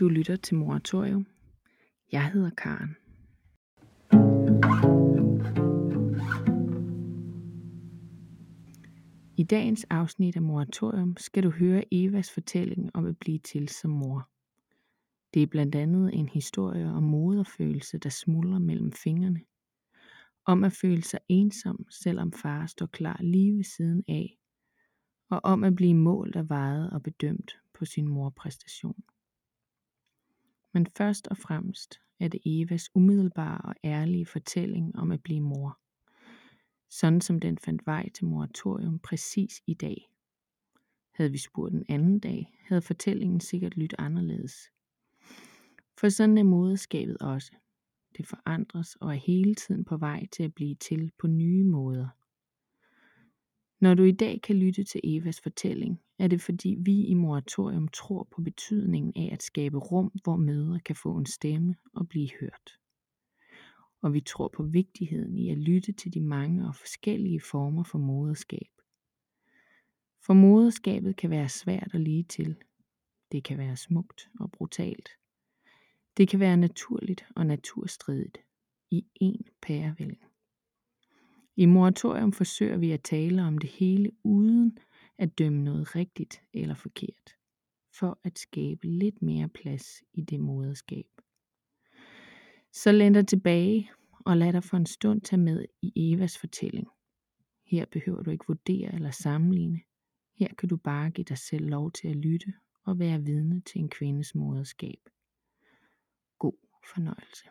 Du lytter til Moratorium. Jeg hedder Karen. I dagens afsnit af Moratorium skal du høre Evas fortælling om at blive til som mor. Det er blandt andet en historie om moderfølelse, der smuldrer mellem fingrene. Om at føle sig ensom, selvom far står klar lige ved siden af. Og om at blive målt og vejet og bedømt på sin morpræstation. Men først og fremmest er det Evas umiddelbare og ærlige fortælling om at blive mor. Sådan som den fandt vej til moratorium præcis i dag. Havde vi spurgt en anden dag, havde fortællingen sikkert lyttet anderledes. For sådan er moderskabet også. Det forandres og er hele tiden på vej til at blive til på nye måder. Når du i dag kan lytte til Evas fortælling, er det fordi vi i Moratorium tror på betydningen af at skabe rum, hvor mødre kan få en stemme og blive hørt. Og vi tror på vigtigheden i at lytte til de mange og forskellige former for moderskab. For moderskabet kan være svært at lige til. Det kan være smukt og brutalt. Det kan være naturligt og naturstridigt i én pærevælling. I moratorium forsøger vi at tale om det hele uden at dømme noget rigtigt eller forkert, for at skabe lidt mere plads i det moderskab. Så læn dig tilbage og lad dig for en stund tage med i Evas fortælling. Her behøver du ikke vurdere eller sammenligne. Her kan du bare give dig selv lov til at lytte og være vidne til en kvindes moderskab. God fornøjelse.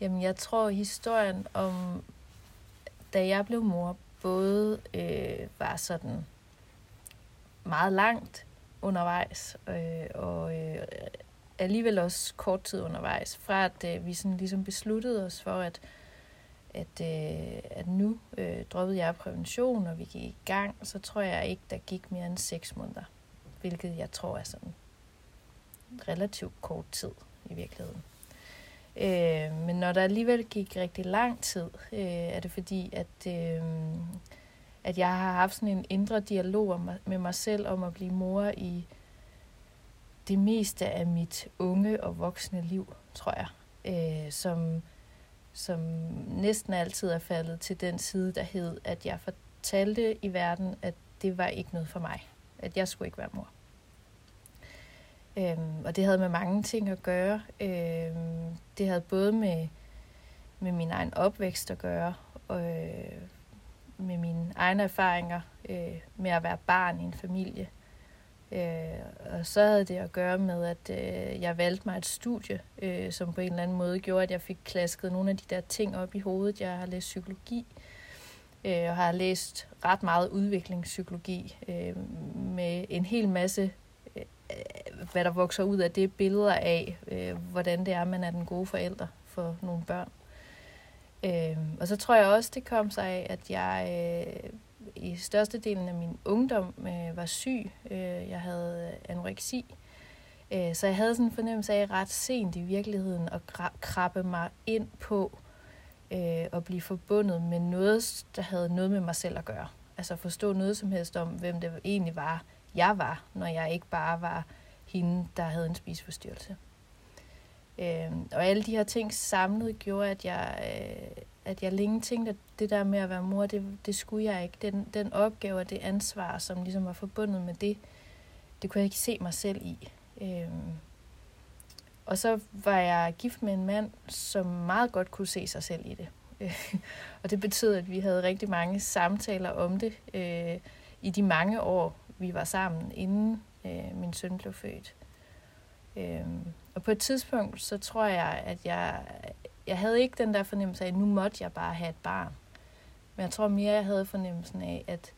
Jamen, jeg tror, historien om, da jeg blev mor, både øh, var sådan meget langt undervejs, øh, og øh, alligevel også kort tid undervejs, fra at øh, vi sådan ligesom besluttede os for, at, at, øh, at nu øh, droppede jeg prævention, og vi gik i gang, så tror jeg ikke, der gik mere end seks måneder, hvilket jeg tror er sådan relativt kort tid i virkeligheden. Øh, men når der alligevel gik rigtig lang tid, øh, er det fordi, at, øh, at jeg har haft sådan en indre dialog med mig selv om at blive mor i det meste af mit unge og voksne liv, tror jeg. Øh, som, som næsten altid er faldet til den side, der hed, at jeg fortalte i verden, at det var ikke noget for mig. At jeg skulle ikke være mor. Øhm, og det havde med mange ting at gøre. Øhm, det havde både med, med min egen opvækst at gøre, og øh, med mine egne erfaringer øh, med at være barn i en familie. Øh, og så havde det at gøre med, at øh, jeg valgte mig et studie, øh, som på en eller anden måde gjorde, at jeg fik klasket nogle af de der ting op i hovedet. Jeg har læst psykologi, øh, og har læst ret meget udviklingspsykologi øh, med en hel masse Øh, hvad der vokser ud af det billeder af, øh, hvordan det er, man er den gode forælder for nogle børn. Øh, og så tror jeg også, det kom sig af, at jeg øh, i størstedelen af min ungdom øh, var syg. Øh, jeg havde anoreksi. Øh, så jeg havde sådan en fornemmelse af ret sent i virkeligheden at krabbe mig ind på øh, og blive forbundet med noget, der havde noget med mig selv at gøre. Altså forstå noget som helst om, hvem det egentlig var, jeg var, når jeg ikke bare var hende, der havde en spiseforstyrrelse. Øh, og alle de her ting samlet gjorde, at jeg, øh, at jeg længe tænkte, at det der med at være mor, det, det skulle jeg ikke. Den, den opgave og det ansvar, som ligesom var forbundet med det, det kunne jeg ikke se mig selv i. Øh, og så var jeg gift med en mand, som meget godt kunne se sig selv i det. og det betød, at vi havde rigtig mange samtaler om det øh, i de mange år, vi var sammen, inden øh, min søn blev født. Øh, og på et tidspunkt, så tror jeg, at jeg, jeg havde ikke den der fornemmelse af, at nu måtte jeg bare have et barn. Men jeg tror mere, jeg havde fornemmelsen af, at,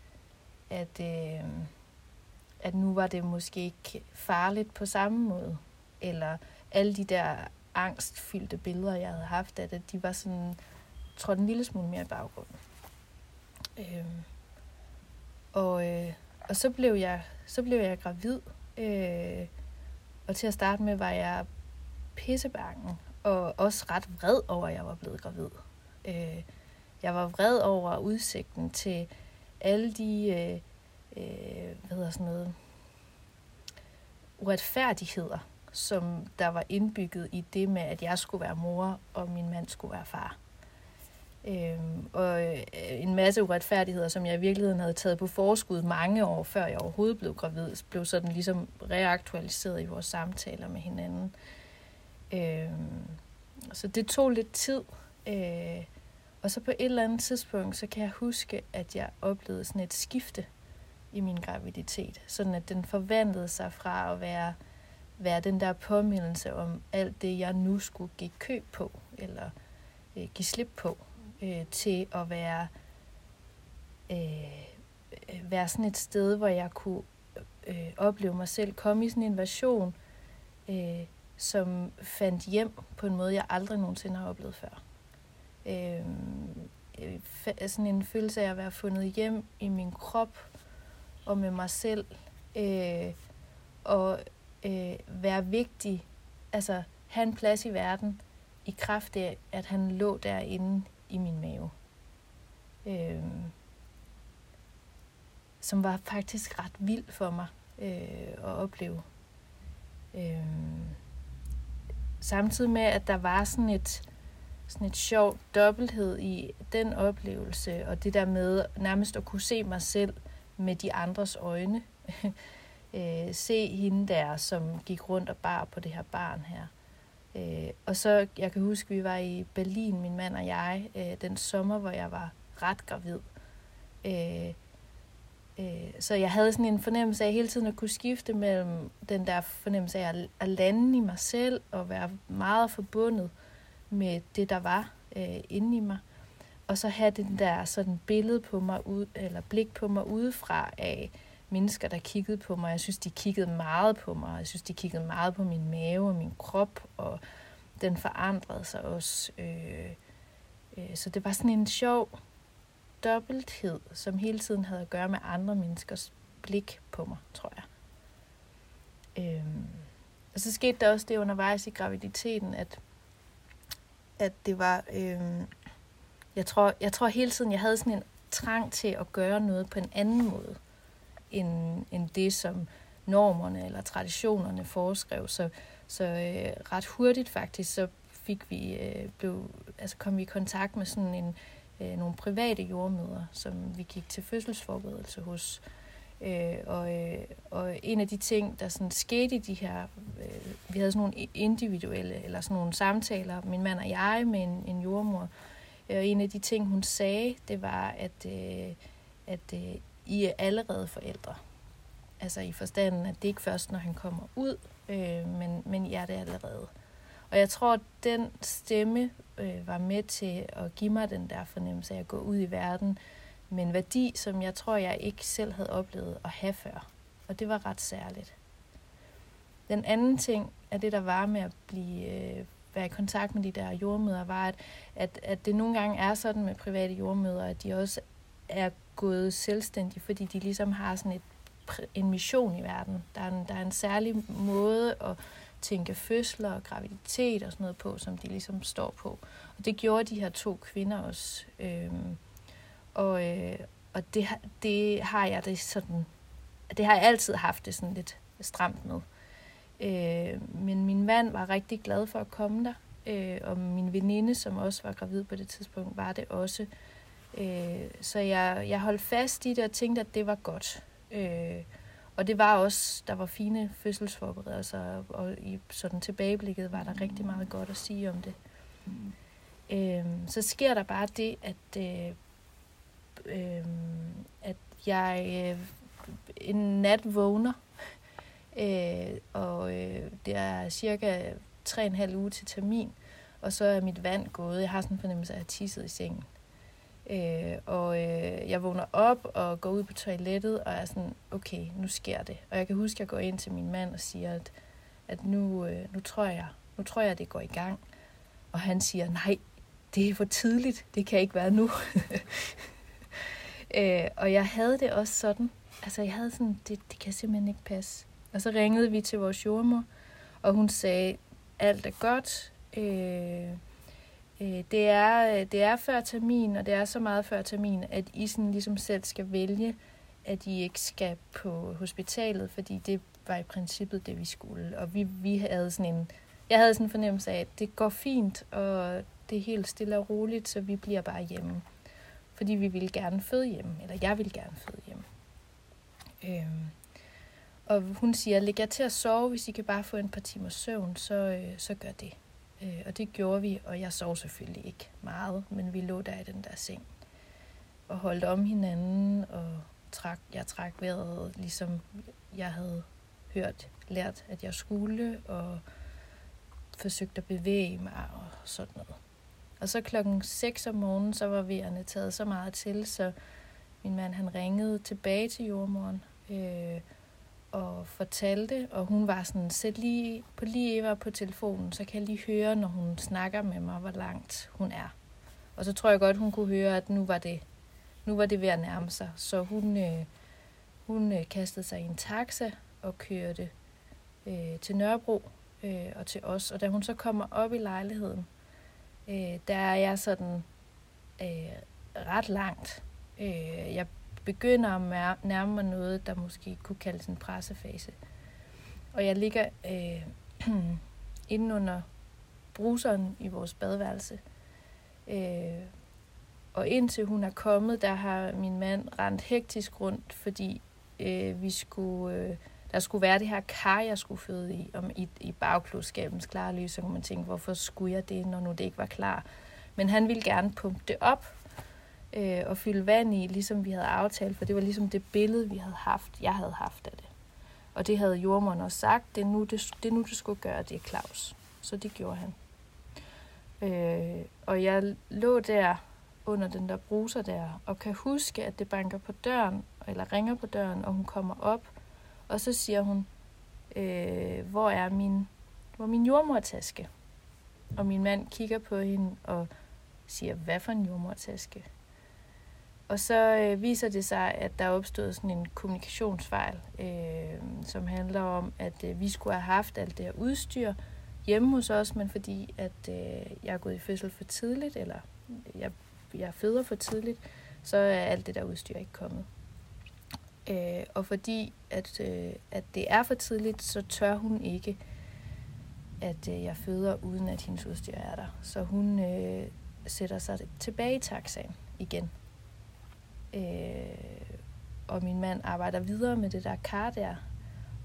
at, øh, at nu var det måske ikke farligt på samme måde. Eller alle de der angstfyldte billeder, jeg havde haft af det, de var sådan, trådte en lille smule mere i baggrunden. Øh, og, øh, og så blev jeg, så blev jeg gravid. Øh, og til at starte med var jeg pissebange. Og også ret vred over, at jeg var blevet gravid. Øh, jeg var vred over udsigten til alle de, øh, øh, hvad hedder sådan noget, uretfærdigheder, som der var indbygget i det med, at jeg skulle være mor, og min mand skulle være far. Øhm, og øh, en masse uretfærdigheder, som jeg i virkeligheden havde taget på forskud mange år, før jeg overhovedet blev gravid, blev sådan ligesom reaktualiseret i vores samtaler med hinanden. Øh, så det tog lidt tid. Øh, og så på et eller andet tidspunkt, så kan jeg huske, at jeg oplevede sådan et skifte i min graviditet. Sådan at den forvandlede sig fra at være, være den der påmindelse om alt det, jeg nu skulle give køb på, eller øh, give slip på, øh, til at være, øh, øh, være sådan et sted, hvor jeg kunne øh, opleve mig selv komme i sådan en version, øh, som fandt hjem på en måde, jeg aldrig nogensinde har oplevet før. Øh, øh sådan en følelse af at være fundet hjem i min krop og med mig selv. Øh, og øh, være vigtig, altså have en plads i verden i kraft af, at han lå derinde i min mave. Øh, som var faktisk ret vild for mig øh, at opleve. Øh, samtidig med, at der var sådan et, sådan et sjovt dobbelthed i den oplevelse, og det der med nærmest at kunne se mig selv med de andres øjne. øh, se hende der, som gik rundt og bar på det her barn her. Øh, og så, jeg kan huske, vi var i Berlin, min mand og jeg, øh, den sommer, hvor jeg var ret gravid. Øh, øh, så jeg havde sådan en fornemmelse af hele tiden at kunne skifte mellem den der fornemmelse af at, at lande i mig selv og være meget forbundet med det, der var øh, inde i mig. Og så have den der sådan billede på mig, ud, eller blik på mig udefra af mennesker, der kiggede på mig. Jeg synes, de kiggede meget på mig. Jeg synes, de kiggede meget på min mave og min krop, og den forandrede sig også. Øh, øh, så det var sådan en sjov dobbelthed, som hele tiden havde at gøre med andre menneskers blik på mig, tror jeg. Øh, og så skete der også det undervejs i graviditeten, at, at det var... Øh, jeg tror, jeg tror hele tiden, jeg havde sådan en trang til at gøre noget på en anden måde, end, end det, som normerne eller traditionerne foreskrev. Så, så øh, ret hurtigt faktisk, så fik vi, øh, blev, altså kom vi i kontakt med sådan en, øh, nogle private jordmøder, som vi gik til fødselsforberedelse hos. Øh, og, øh, og en af de ting, der sådan skete i de her, øh, vi havde sådan nogle individuelle, eller sådan nogle samtaler, min mand og jeg, med en, en jordmor, og øh, en af de ting, hun sagde, det var, at, øh, at øh, i er allerede forældre. Altså i forstanden, at det ikke først, når han kommer ud, øh, men, men I er det allerede. Og jeg tror, at den stemme øh, var med til at give mig den der fornemmelse af at gå ud i verden med en værdi, som jeg tror, jeg ikke selv havde oplevet at have før. Og det var ret særligt. Den anden ting er det, der var med at blive øh, være i kontakt med de der jordmøder, var, at, at, at det nogle gange er sådan med private jordmøder, at de også er gået selvstændige, fordi de ligesom har sådan et, en mission i verden. Der er en, der er en særlig måde at tænke fødsler og graviditet og sådan noget på, som de ligesom står på. Og det gjorde de her to kvinder også. Øhm, og øh, og det, det har jeg det sådan, det har jeg altid haft det sådan lidt stramt med. Øh, men min mand var rigtig glad for at komme der, øh, og min veninde, som også var gravid på det tidspunkt, var det også. Øh, Øh, så jeg, jeg holdt fast i det og tænkte, at det var godt. Øh, og det var også, der var fine fødselsforberedelser, og i sådan tilbageblikket var der rigtig meget godt at sige om det. Mm. Øh, så sker der bare det, at, øh, øh, at jeg øh, en nat vågner, Øh, og øh, det er cirka 3,5 uge til termin, og så er mit vand gået. Jeg har sådan en fornemmelse af, at jeg tisset i sengen. Øh, og øh, jeg vågner op og går ud på toilettet og er sådan, okay, nu sker det. Og jeg kan huske, at jeg går ind til min mand og siger, at, at nu, øh, nu, tror jeg, nu tror jeg, at det går i gang. Og han siger, nej, det er for tidligt, det kan ikke være nu. øh, og jeg havde det også sådan, altså jeg havde sådan, det, det kan simpelthen ikke passe. Og så ringede vi til vores jordmor, og hun sagde, alt er godt. Øh, Øh, det, er, øh, det er før termin, og det er så meget før termin, at I sådan ligesom selv skal vælge, at I ikke skal på hospitalet, fordi det var i princippet det, vi skulle. Og vi, vi havde sådan en, jeg havde sådan en fornemmelse af, at det går fint, og det er helt stille og roligt, så vi bliver bare hjemme. Fordi vi ville gerne føde hjemme, eller jeg ville gerne føde hjemme. Øhm, og hun siger, læg jer til at sove, hvis I kan bare få en par timer søvn, så, øh, så gør det. Øh, og det gjorde vi, og jeg sov selvfølgelig ikke meget, men vi lå der i den der seng og holdt om hinanden, og trak, jeg trak vejret, ligesom jeg havde hørt, lært, at jeg skulle, og forsøgte at bevæge mig og sådan noget. Og så klokken 6 om morgenen, så var vejerne taget så meget til, så min mand han ringede tilbage til jordmoren øh, og fortalte, og hun var sådan, sæt lige på lige Eva på telefonen, så kan jeg lige høre, når hun snakker med mig, hvor langt hun er. Og så tror jeg godt, hun kunne høre, at nu var det, nu var det ved at nærme sig. Så hun, øh, hun øh, kastede sig i en taxa og kørte øh, til Nørrebro øh, og til os. Og da hun så kommer op i lejligheden, øh, der er jeg sådan øh, ret langt. Øh, jeg begynder at nærme mig noget, der måske kunne kaldes en pressefase. Og jeg ligger øh, inde under bruseren i vores badeværelse. Øh, og indtil hun er kommet, der har min mand rent hektisk rundt, fordi øh, vi skulle, øh, der skulle være det her kar, jeg skulle føde i, om i, i bagklodskabens klare lys, så kunne man tænke, hvorfor skulle jeg det, når nu det ikke var klar. Men han ville gerne pumpe det op øh, og fylde vand i, ligesom vi havde aftalt, for det var ligesom det billede, vi havde haft, jeg havde haft af det. Og det havde jordmoren også sagt, det er nu, det, det er nu, du skulle gøre det, Claus. Så det gjorde han. Øh, og jeg lå der under den der bruser der, og kan huske, at det banker på døren, eller ringer på døren, og hun kommer op, og så siger hun, øh, hvor er min, hvor er min jordmortaske? Og min mand kigger på hende og siger, hvad for en jordmortaske? Og så øh, viser det sig, at der er opstået sådan en kommunikationsfejl, øh, som handler om, at øh, vi skulle have haft alt det her udstyr hjemme hos os, men fordi at øh, jeg er gået i fødsel for tidligt, eller jeg, jeg føder for tidligt, så er alt det der udstyr ikke kommet. Øh, og fordi at, øh, at det er for tidligt, så tør hun ikke, at øh, jeg føder, uden at hendes udstyr er der. Så hun øh, sætter sig tilbage i taxaen igen Øh, og min mand arbejder videre med det der kar der,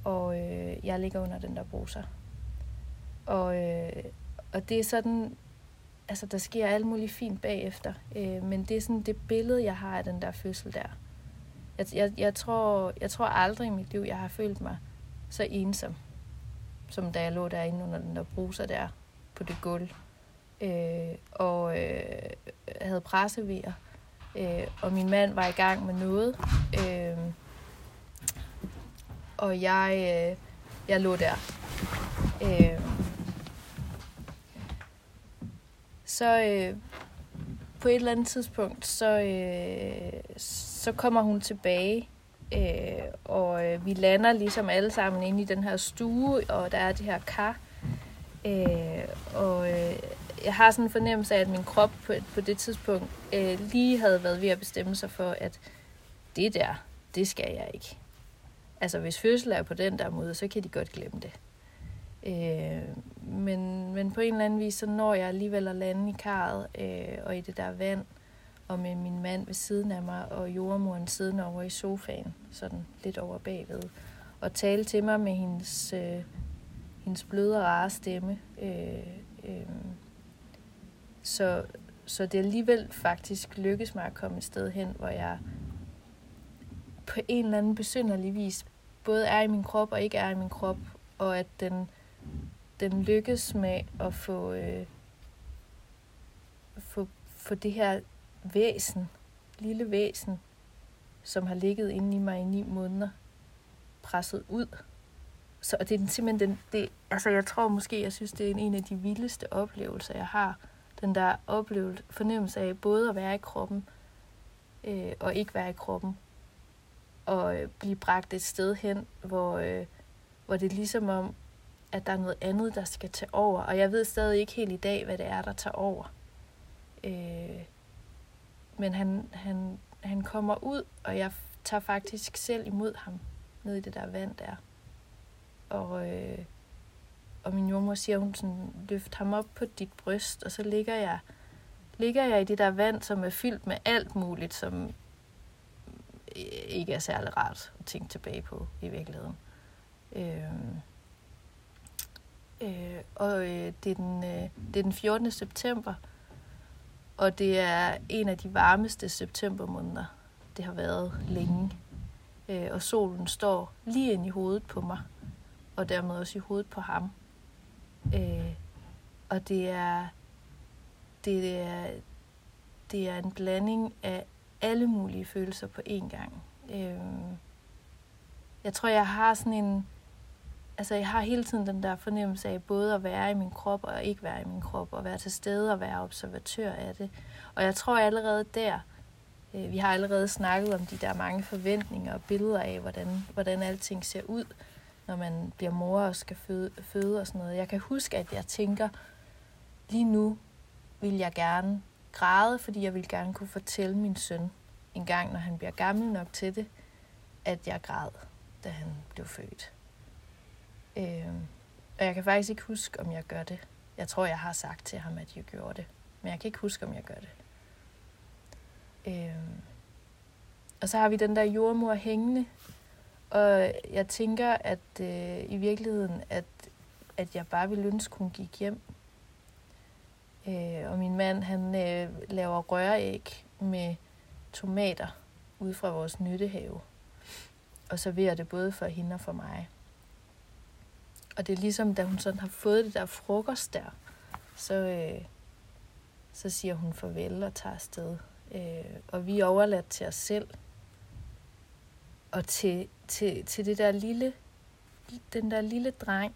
og øh, jeg ligger under den der bruser. Og, øh, og det er sådan, altså der sker alt muligt fint bagefter, øh, men det er sådan det billede, jeg har af den der fødsel der. Jeg, jeg, jeg, tror, jeg tror aldrig i mit liv, jeg har følt mig så ensom, som da jeg lå derinde under den der bruser der på det gulv. Øh, og øh, havde pressevejer øh, og min mand var i gang med noget. Øh, og jeg, øh, jeg lå der. Øh, så øh, på et eller andet tidspunkt, så, øh, så kommer hun tilbage, øh, og øh, vi lander ligesom alle sammen inde i den her stue, og der er det her kar. Øh, og øh, jeg har sådan en fornemmelse af, at min krop på, på det tidspunkt øh, lige havde været ved at bestemme sig for, at det der, det skal jeg ikke. Altså hvis fødsel er på den der måde, så kan de godt glemme det. Øh, men, men på en eller anden vis, så når jeg alligevel at lande i karret øh, og i det der vand, og med min mand ved siden af mig, og jordmoren siden over i sofaen, sådan lidt over bagved, og tale til mig med hendes, øh, hendes bløde og rare stemme. Øh, øh, så, så det alligevel faktisk lykkes mig at komme et sted hen, hvor jeg på en eller anden besynderlig vis både er i min krop og ikke er i min krop, og at den, den lykkes med at få, øh, få, få det her væsen, lille væsen, som har ligget inde i mig i ni måneder, presset ud. Så og det er simpelthen den, det, altså jeg tror måske, jeg synes, det er en af de vildeste oplevelser, jeg har, den der oplevelse, fornemmelse af både at være i kroppen øh, og ikke være i kroppen. Og øh, blive bragt et sted hen, hvor, øh, hvor det er ligesom om, at der er noget andet, der skal tage over. Og jeg ved stadig ikke helt i dag, hvad det er, der tager over. Øh, men han, han, han kommer ud, og jeg tager faktisk selv imod ham ned i det der vand der. Og, øh, og min jordmor siger, hun sådan, løft ham op på dit bryst, og så ligger jeg, ligger jeg i det der vand, som er fyldt med alt muligt, som ikke er særlig rart at tænke tilbage på i virkeligheden. Øh, øh, og øh, det, er den, øh, det er den 14. september, og det er en af de varmeste septembermåneder, det har været længe. Øh, og solen står lige ind i hovedet på mig, og dermed også i hovedet på ham. Øh, og det er, det er, det er en blanding af alle mulige følelser på én gang. Øh, jeg tror, jeg har sådan en... Altså, jeg har hele tiden den der fornemmelse af både at være i min krop og ikke være i min krop, og være til stede og være observatør af det. Og jeg tror allerede der, øh, vi har allerede snakket om de der mange forventninger og billeder af, hvordan, hvordan alting ser ud, når man bliver mor og skal føde, føde og sådan noget. Jeg kan huske, at jeg tænker, lige nu vil jeg gerne græde, fordi jeg vil gerne kunne fortælle min søn en gang, når han bliver gammel nok til det, at jeg græd, da han blev født. Øh, og jeg kan faktisk ikke huske, om jeg gør det. Jeg tror, jeg har sagt til ham, at jeg gjorde det. Men jeg kan ikke huske, om jeg gør det. Øh, og så har vi den der jordmor hængende. Og jeg tænker, at øh, i virkeligheden, at, at jeg bare ville ønske, hun gik hjem. Øh, og min mand, han øh, laver røræg med tomater ud fra vores nyttehave. Og serverer det både for hende og for mig. Og det er ligesom, da hun sådan har fået det der frokost der, så, øh, så siger hun farvel og tager afsted. Øh, og vi er overladt til os selv. Og til, til, til det der lille, den der lille dreng,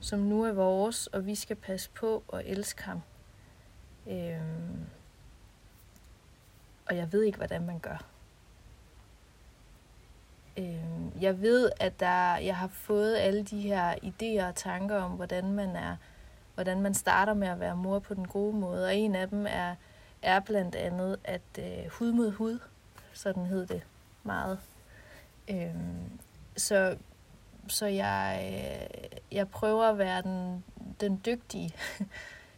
som nu er vores, og vi skal passe på og elske ham. Øhm, og jeg ved ikke, hvordan man gør. Øhm, jeg ved, at der, jeg har fået alle de her idéer og tanker om, hvordan man er, hvordan man starter med at være mor på den gode måde. Og en af dem er, er blandt andet, at øh, hud mod hud, sådan hed det meget. Øh, så så jeg, øh, jeg prøver at være den, den dygtige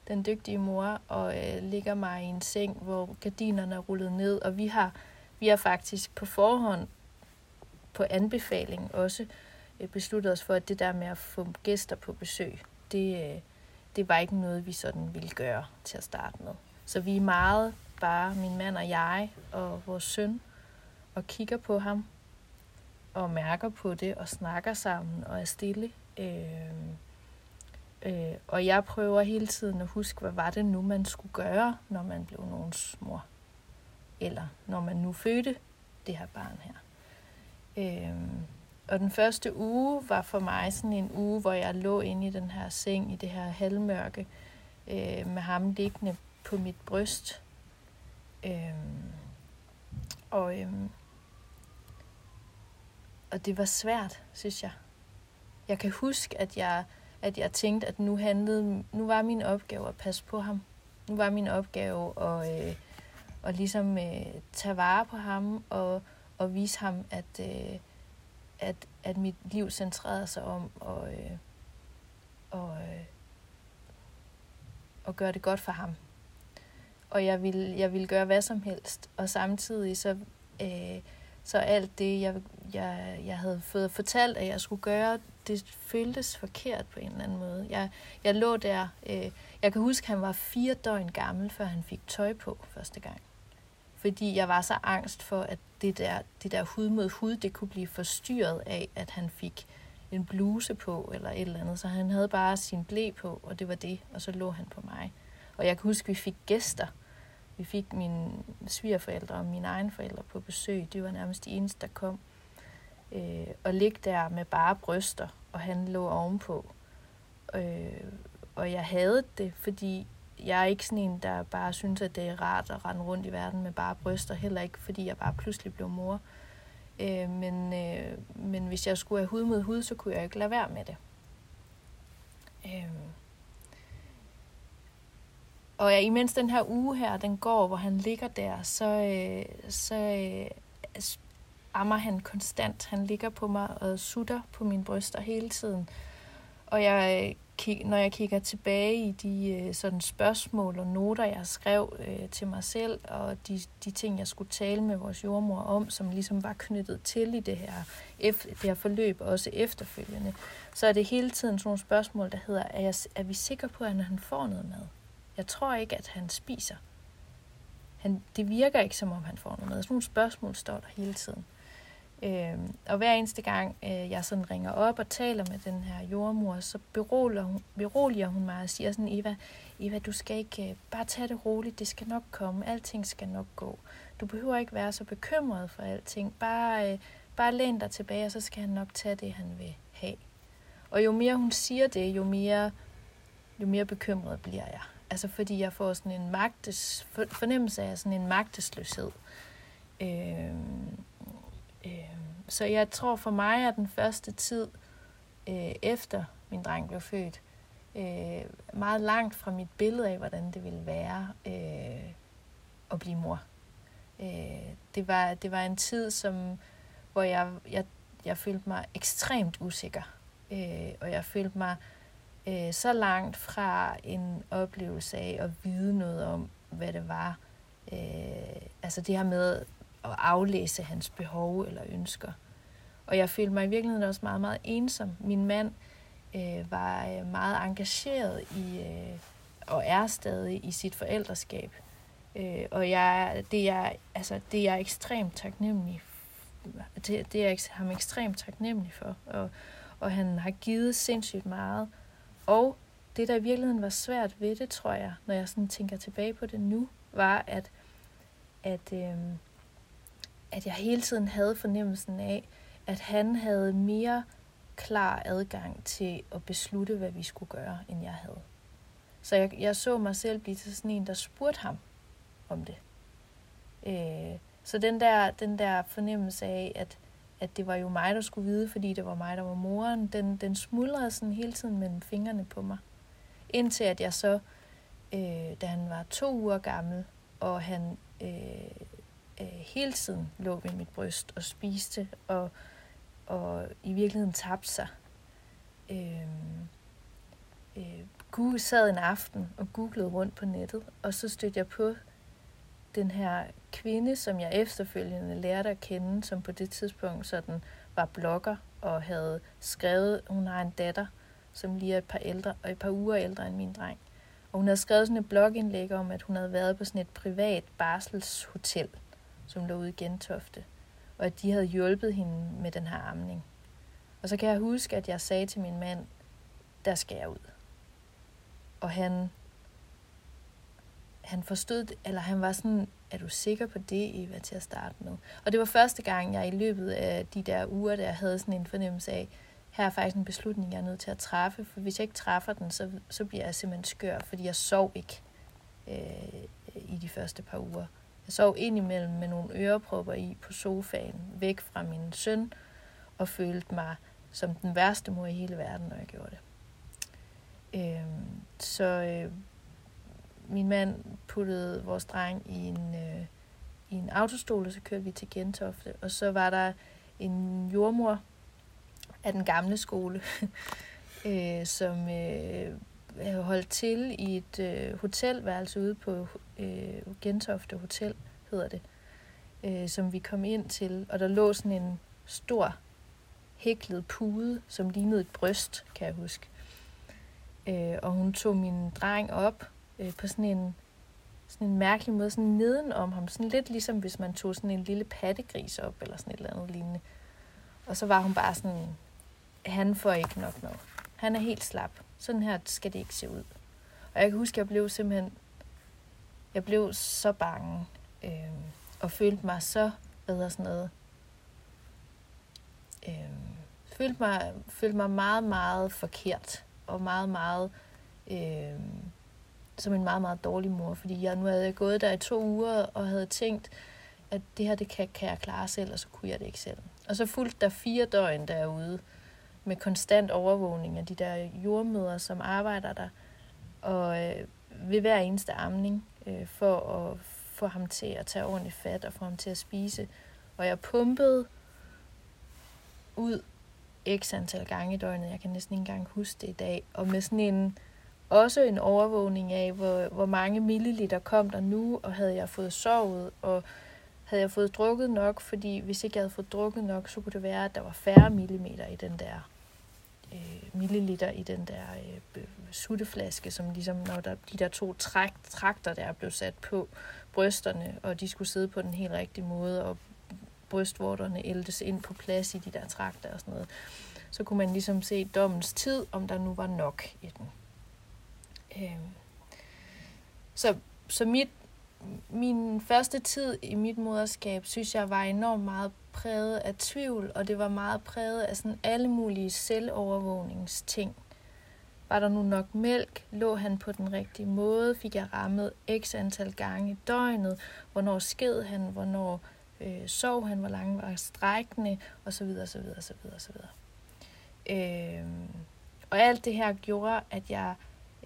den dygtige mor og øh, ligger mig i en seng, hvor gardinerne er rullet ned, og vi har, vi har faktisk på forhånd, på anbefaling også, øh, besluttet os for, at det der med at få gæster på besøg, det, øh, det var ikke noget, vi sådan ville gøre til at starte med. Så vi er meget bare, min mand og jeg og vores søn, og kigger på ham, og mærker på det, og snakker sammen, og er stille. Øh, Øh, og jeg prøver hele tiden at huske, hvad var det nu, man skulle gøre, når man blev nogens mor. Eller når man nu fødte det her barn her. Øh, og den første uge var for mig sådan en uge, hvor jeg lå inde i den her seng, i det her halvmørke, øh, med ham liggende på mit bryst. Øh, og, øh, og det var svært, synes jeg. Jeg kan huske, at jeg at jeg tænkte, at nu handlede, nu var min opgave at passe på ham. Nu var min opgave at, øh, at ligesom øh, tage vare på ham og, og vise ham, at, øh, at, at mit liv centrerede sig om og, øh, og, øh, og gøre det godt for ham. Og jeg ville, jeg ville gøre hvad som helst. Og samtidig så, øh, så alt det, jeg, jeg, jeg havde fået fortalt, at jeg skulle gøre, det føltes forkert på en eller anden måde. Jeg, jeg lå der, øh, jeg kan huske, at han var fire døgn gammel, før han fik tøj på første gang. Fordi jeg var så angst for, at det der, det der hud mod hud, det kunne blive forstyrret af, at han fik en bluse på, eller et eller andet. Så han havde bare sin blæ på, og det var det, og så lå han på mig. Og jeg kan huske, at vi fik gæster. Vi fik mine svigerforældre og mine egne forældre på besøg. Det var nærmest de eneste, der kom øh, og ligge der med bare bryster, og han lå ovenpå. Øh, og jeg havde det, fordi jeg er ikke sådan en, der bare synes, at det er rart at rende rundt i verden med bare bryster, heller ikke fordi jeg bare pludselig blev mor. Øh, men, øh, men hvis jeg skulle have hud mod hud, så kunne jeg ikke lade være med det. Øh, og ja, imens den her uge her, den går, hvor han ligger der, så, øh, så øh, ammer han konstant. Han ligger på mig og sutter på mine bryster hele tiden. Og jeg, øh, når jeg kigger tilbage i de øh, sådan spørgsmål og noter, jeg skrev øh, til mig selv, og de, de ting, jeg skulle tale med vores jordmor om, som ligesom var knyttet til i det her, det her forløb, også efterfølgende, så er det hele tiden sådan nogle spørgsmål, der hedder, er, jeg, er vi sikre på, at han får noget mad? Jeg tror ikke, at han spiser. Han, det virker ikke, som om han får noget mad. Sådan nogle spørgsmål står der hele tiden. Øh, og hver eneste gang, øh, jeg sådan ringer op og taler med den her jordmor, så beroliger hun, beroliger hun mig og siger sådan, Eva, Eva, du skal ikke øh, bare tage det roligt, det skal nok komme, alting skal nok gå. Du behøver ikke være så bekymret for alting, bare, øh, bare læn dig tilbage, og så skal han nok tage det, han vil have. Og jo mere hun siger det, jo mere, jo mere bekymret bliver jeg. Altså fordi jeg får sådan en magtes, fornemmelse af sådan en magtesløshed. Øh, Øh, så jeg tror for mig, at den første tid øh, efter min dreng blev født, øh, meget langt fra mit billede af, hvordan det ville være øh, at blive mor. Øh, det, var, det var en tid, som, hvor jeg, jeg, jeg følte mig ekstremt usikker. Øh, og jeg følte mig øh, Øh, så langt fra en oplevelse af at vide noget om, hvad det var. Øh, altså det her med at aflæse hans behov eller ønsker. Og jeg følte mig i virkeligheden også meget, meget ensom. Min mand øh, var øh, meget engageret i, øh, og er stadig i sit forældreskab. Øh, og jeg, det, er, altså, det er jeg ekstremt taknemmelig det, det er jeg ham ekstremt taknemmelig for. Og, og han har givet sindssygt meget. Og det, der i virkeligheden var svært ved det, tror jeg, når jeg sådan tænker tilbage på det nu, var, at, at øh, at jeg hele tiden havde fornemmelsen af, at han havde mere klar adgang til at beslutte, hvad vi skulle gøre, end jeg havde. Så jeg, jeg så mig selv blive til sådan en, der spurgte ham om det. Øh, så den der, den der fornemmelse af, at, at det var jo mig, der skulle vide, fordi det var mig, der var moren, den, den smuldrede sådan hele tiden mellem fingrene på mig. Indtil at jeg så, øh, da han var to uger gammel, og han øh, øh, hele tiden lå ved mit bryst og spiste og, og i virkeligheden tabte sig. Øh, øh, sad en aften og googlede rundt på nettet, og så stødte jeg på den her kvinde, som jeg efterfølgende lærte at kende, som på det tidspunkt sådan var blogger og havde skrevet, hun har en datter, som lige er et par, ældre, og et par uger ældre end min dreng. Og hun havde skrevet sådan et blogindlæg om, at hun havde været på sådan et privat barselshotel som lå ude i Gentofte, og at de havde hjulpet hende med den her amning. Og så kan jeg huske, at jeg sagde til min mand, der skal jeg ud. Og han, han forstod, eller han var sådan, er du sikker på det, Eva, til at starte med? Og det var første gang, jeg i løbet af de der uger, der havde sådan en fornemmelse af, her er faktisk en beslutning, jeg er nødt til at træffe, for hvis jeg ikke træffer den, så, så bliver jeg simpelthen skør, fordi jeg sov ikke øh, i de første par uger. Jeg sov indimellem med nogle ørepropper i på sofaen, væk fra min søn, og følte mig som den værste mor i hele verden, når jeg gjorde det. Øh, så øh, min mand puttede vores dreng i en, øh, i en autostol, og så kørte vi til Gentofte. Og så var der en jordmor af den gamle skole, øh, som øh, holdt til i et øh, hotelværelse ude på øh, Gentofte Hotel, hedder det, øh, som vi kom ind til, og der lå sådan en stor hæklet pude, som lignede et bryst, kan jeg huske. Øh, og hun tog min dreng op øh, på sådan en, sådan en mærkelig måde, sådan nedenom ham, sådan lidt ligesom hvis man tog sådan en lille pattegris op, eller sådan et eller andet lignende. Og så var hun bare sådan, han får ikke nok noget. Han er helt slap. Sådan her skal det ikke se ud. Og jeg kan huske, at jeg blev simpelthen, jeg blev så bange, øh, og følte mig så, hvad hedder sådan noget, øh, følte, mig, følte mig meget, meget forkert, og meget, meget, øh, som en meget, meget dårlig mor, fordi jeg nu havde jeg gået der i to uger, og havde tænkt, at det her, det kan, kan jeg klare selv, og så kunne jeg det ikke selv. Og så fulgte der fire døgn derude, med konstant overvågning af de der jordmøder, som arbejder der. Og, øh, ved hver eneste amning, øh, for at få ham til at tage ordentligt fat og få ham til at spise. Og jeg pumpede ud x antal gange i døgnet. Jeg kan næsten ikke engang huske det i dag. Og med sådan en, også en overvågning af, hvor, hvor mange milliliter kom der nu, og havde jeg fået sovet, og havde jeg fået drukket nok, fordi hvis ikke jeg havde fået drukket nok, så kunne det være, at der var færre millimeter i den der øh, milliliter i den der øh, sutteflaske, som ligesom, når der, de der to trak, trakter der blev sat på brysterne, og de skulle sidde på den helt rigtige måde, og brystvorterne ældes ind på plads i de der trakter og sådan noget. Så kunne man ligesom se dommens tid, om der nu var nok i den. Øh. Så, så mit, min første tid i mit moderskab, synes jeg var enormt meget præget af tvivl, og det var meget præget af sådan alle mulige selvovervågningsting. Var der nu nok mælk? Lå han på den rigtige måde? Fik jeg rammet x antal gange i døgnet? Hvornår sked han? Hvornår øh, sov han? Hvor lange var strækkende? Og så videre, så videre, så videre, så videre. Øh, og alt det her gjorde, at jeg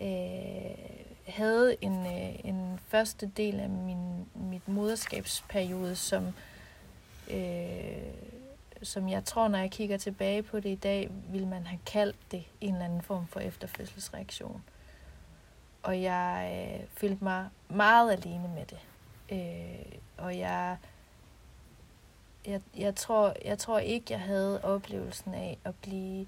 øh, havde en, øh, en første del af min, mit moderskabsperiode, som øh, som jeg tror, når jeg kigger tilbage på det i dag, vil man have kaldt det en eller anden form for efterfødselsreaktion. Og jeg øh, følte mig meget alene med det. Øh, og jeg, jeg, jeg, tror, jeg tror ikke, jeg havde oplevelsen af at blive,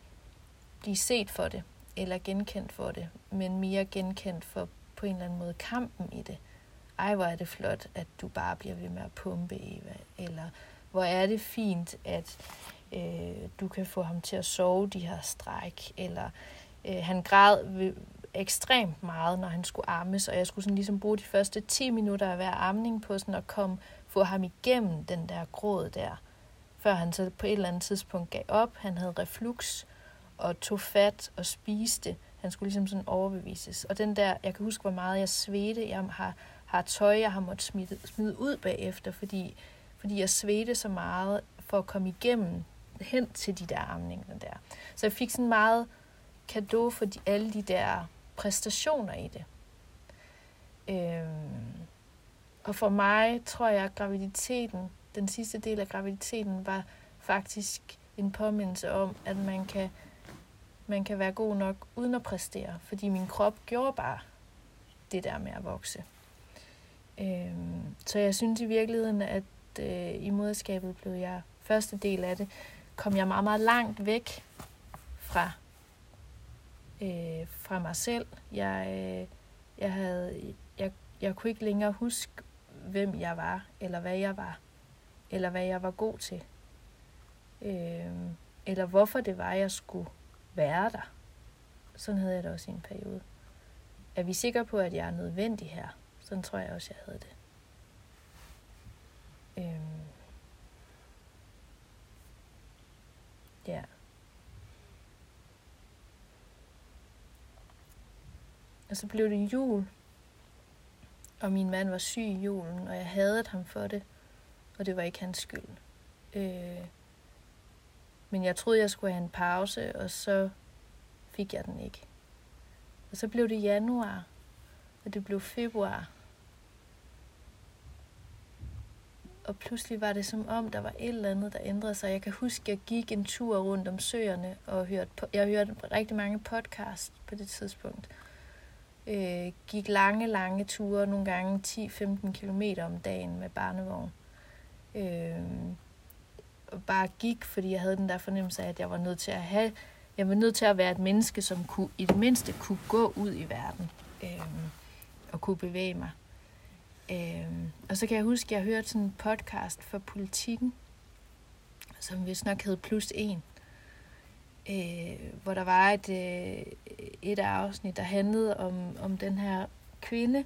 blive set for det, eller genkendt for det, men mere genkendt for på en eller anden måde kampen i det. Ej, hvor er det flot, at du bare bliver ved med at pumpe, Eva. Eller hvor er det fint, at øh, du kan få ham til at sove de her stræk, eller øh, han græd ekstremt meget, når han skulle armes, og jeg skulle sådan ligesom bruge de første 10 minutter af hver armning på sådan at komme, få ham igennem den der gråd der, før han så på et eller andet tidspunkt gav op. Han havde reflux og tog fat og spiste. Han skulle ligesom sådan overbevises. Og den der, jeg kan huske, hvor meget jeg svedte. Jeg har, har tøj, jeg har måttet smide, smide ud bagefter, fordi fordi jeg svedte så meget for at komme igennem hen til de der armninger der. Så jeg fik sådan meget kado for de, alle de der præstationer i det. Øhm, og for mig tror jeg, at graviditeten, den sidste del af graviditeten, var faktisk en påmindelse om, at man kan, man kan være god nok uden at præstere, fordi min krop gjorde bare det der med at vokse. Øhm, så jeg synes i virkeligheden, at øh, i moderskabet blev jeg, første del af det, kom jeg meget, meget langt væk fra, øh, fra mig selv. Jeg, øh, jeg, havde, jeg, jeg kunne ikke længere huske, hvem jeg var, eller hvad jeg var, eller hvad jeg var god til. Øh, eller hvorfor det var, jeg skulle være der. Sådan havde jeg det også i en periode. Er vi sikre på, at jeg er nødvendig her? Sådan tror jeg også, jeg havde det. Øhm. Ja. Og så blev det jul, og min mand var syg i julen, og jeg hadede ham for det, og det var ikke hans skyld. Øh, men jeg troede, jeg skulle have en pause, og så fik jeg den ikke. Og så blev det januar, og det blev februar, og pludselig var det som om, der var et eller andet, der ændrede sig. Jeg kan huske, jeg gik en tur rundt om søerne, og hørte, på, jeg hørte rigtig mange podcast på det tidspunkt. Øh, gik lange, lange ture, nogle gange 10-15 km om dagen med barnevogn. Øh, og bare gik, fordi jeg havde den der fornemmelse af, at jeg var nødt til at have, jeg var nødt til at være et menneske, som kunne, i det mindste kunne gå ud i verden øh, og kunne bevæge mig. Øhm, og så kan jeg huske, at jeg hørte sådan en podcast for politikken, som vist nok hed Plus En, øh, hvor der var et, øh, et afsnit, der handlede om, om den her kvinde,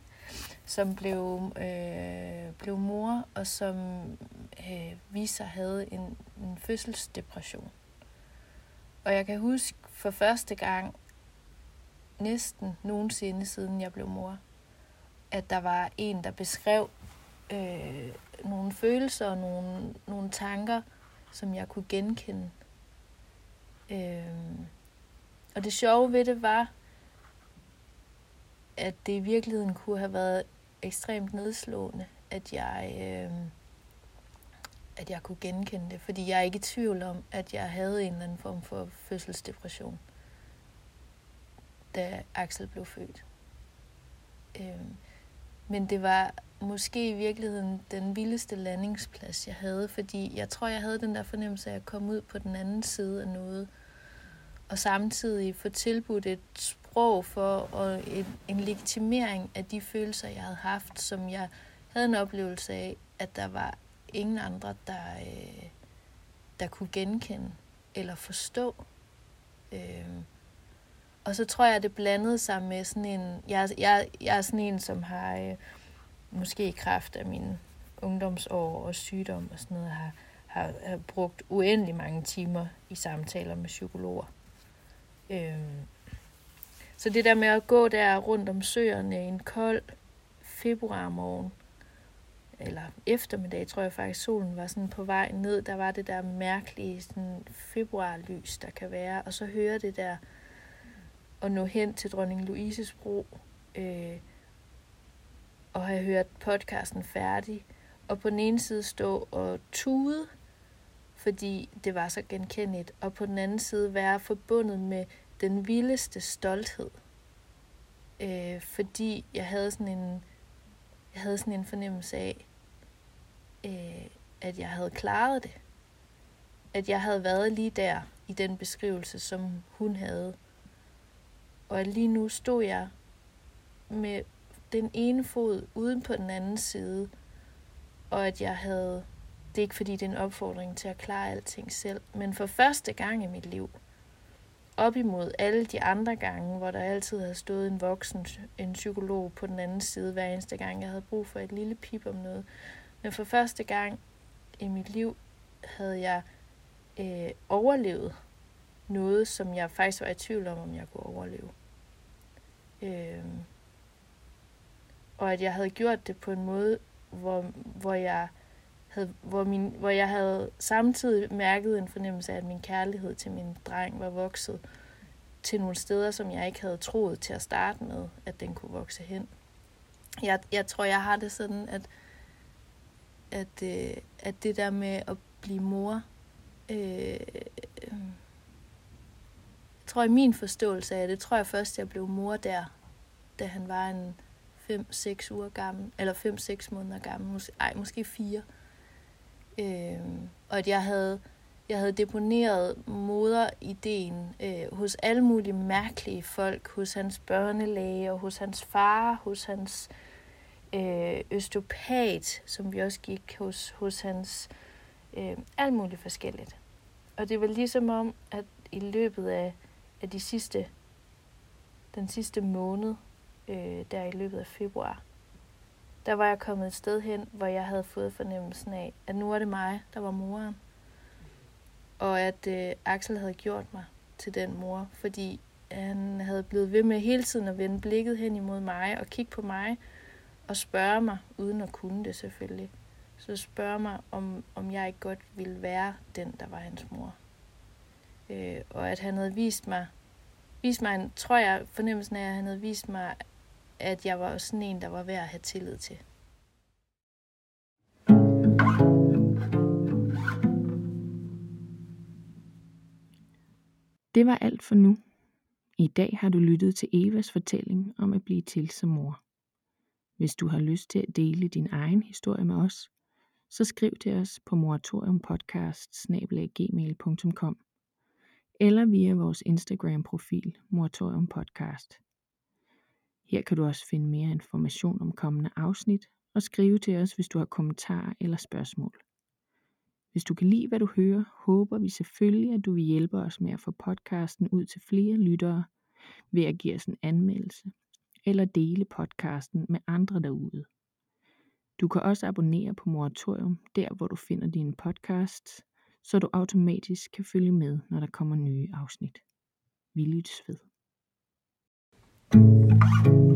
som blev, øh, blev mor, og som øh, viste sig havde en, en fødselsdepression. Og jeg kan huske for første gang, næsten nogensinde siden jeg blev mor, at der var en, der beskrev øh, nogle følelser og nogle, nogle tanker, som jeg kunne genkende. Øh, og det sjove ved det var, at det i virkeligheden kunne have været ekstremt nedslående, at jeg, øh, at jeg kunne genkende det. Fordi jeg er ikke i tvivl om, at jeg havde en eller anden form for fødselsdepression, da Axel blev født. Øh, men det var måske i virkeligheden den vildeste landingsplads, jeg havde, fordi jeg tror, jeg havde den der fornemmelse af at komme ud på den anden side af noget, og samtidig få tilbudt et sprog for og en, en legitimering af de følelser, jeg havde haft, som jeg havde en oplevelse af, at der var ingen andre, der, øh, der kunne genkende eller forstå. Øh, og så tror jeg, det blandede sig med sådan en... Jeg, jeg, jeg er sådan en, som har... Øh, måske i kraft af mine ungdomsår og sygdom og sådan noget, har, har, har brugt uendelig mange timer i samtaler med psykologer. Øh, så det der med at gå der rundt om søerne en kold februarmorgen, eller eftermiddag, tror jeg faktisk, solen var sådan på vej ned. Der var det der mærkelige sådan februarlys, der kan være. Og så høre det der, og nå hen til dronning Louises bro, øh, og have hørt podcasten færdig, og på den ene side stå og tude, fordi det var så genkendeligt, og på den anden side være forbundet med den vildeste stolthed. Øh, fordi jeg havde sådan en, jeg havde sådan en fornemmelse af, øh, at jeg havde klaret det. At jeg havde været lige der i den beskrivelse, som hun havde. Og at lige nu stod jeg med den ene fod uden på den anden side, og at jeg havde, det er ikke fordi det er en opfordring til at klare alting selv, men for første gang i mit liv, op imod alle de andre gange, hvor der altid havde stået en voksen, en psykolog på den anden side hver eneste gang, jeg havde brug for et lille pip om noget. Men for første gang i mit liv havde jeg øh, overlevet noget, som jeg faktisk var i tvivl om, om jeg kunne overleve. Øh, og at jeg havde gjort det på en måde, hvor, hvor jeg havde, hvor, min, hvor jeg havde samtidig mærket en fornemmelse af, at min kærlighed til min dreng var vokset til nogle steder, som jeg ikke havde troet til at starte med, at den kunne vokse hen. Jeg, jeg tror, jeg har det sådan, at, at, øh, at det der med at blive mor, øh, øh jeg tror i min forståelse af det, tror jeg først, jeg blev mor der, da han var en 5-6 uger gammel, eller 5-6 måneder gammel, måske, ej, måske 4. Øh, Øh, og at jeg havde, jeg havde deponeret moderideen øh, hos alle mulige mærkelige folk, hos hans børnelæge, og hos hans far, hos hans øh, østopat, som vi også gik hos, hos hans øh, alt muligt forskelligt. Og det var ligesom om, at i løbet af, af de sidste, den sidste måned, øh, der i løbet af februar, der var jeg kommet et sted hen, hvor jeg havde fået fornemmelsen af, at nu var det mig, der var moren. Og at øh, Axel havde gjort mig til den mor, fordi han havde blevet ved med hele tiden at vende blikket hen imod mig og kigge på mig og spørge mig, uden at kunne det selvfølgelig, så spørge mig, om, om jeg ikke godt ville være den, der var hans mor. Øh, og at han havde vist mig, vist mig en, tror jeg, fornemmelsen af, at han havde vist mig, at jeg var sådan en, der var værd at have tillid til. Det var alt for nu. I dag har du lyttet til Evas fortælling om at blive til som mor. Hvis du har lyst til at dele din egen historie med os, så skriv til os på moratoriumpodcast eller via vores Instagram-profil moratoriumpodcast. Her kan du også finde mere information om kommende afsnit og skrive til os, hvis du har kommentarer eller spørgsmål. Hvis du kan lide, hvad du hører, håber vi selvfølgelig, at du vil hjælpe os med at få podcasten ud til flere lyttere ved at give os en anmeldelse eller dele podcasten med andre derude. Du kan også abonnere på Moratorium, der hvor du finder dine podcasts, så du automatisk kan følge med, når der kommer nye afsnit. Vi lyttes ved. thank you you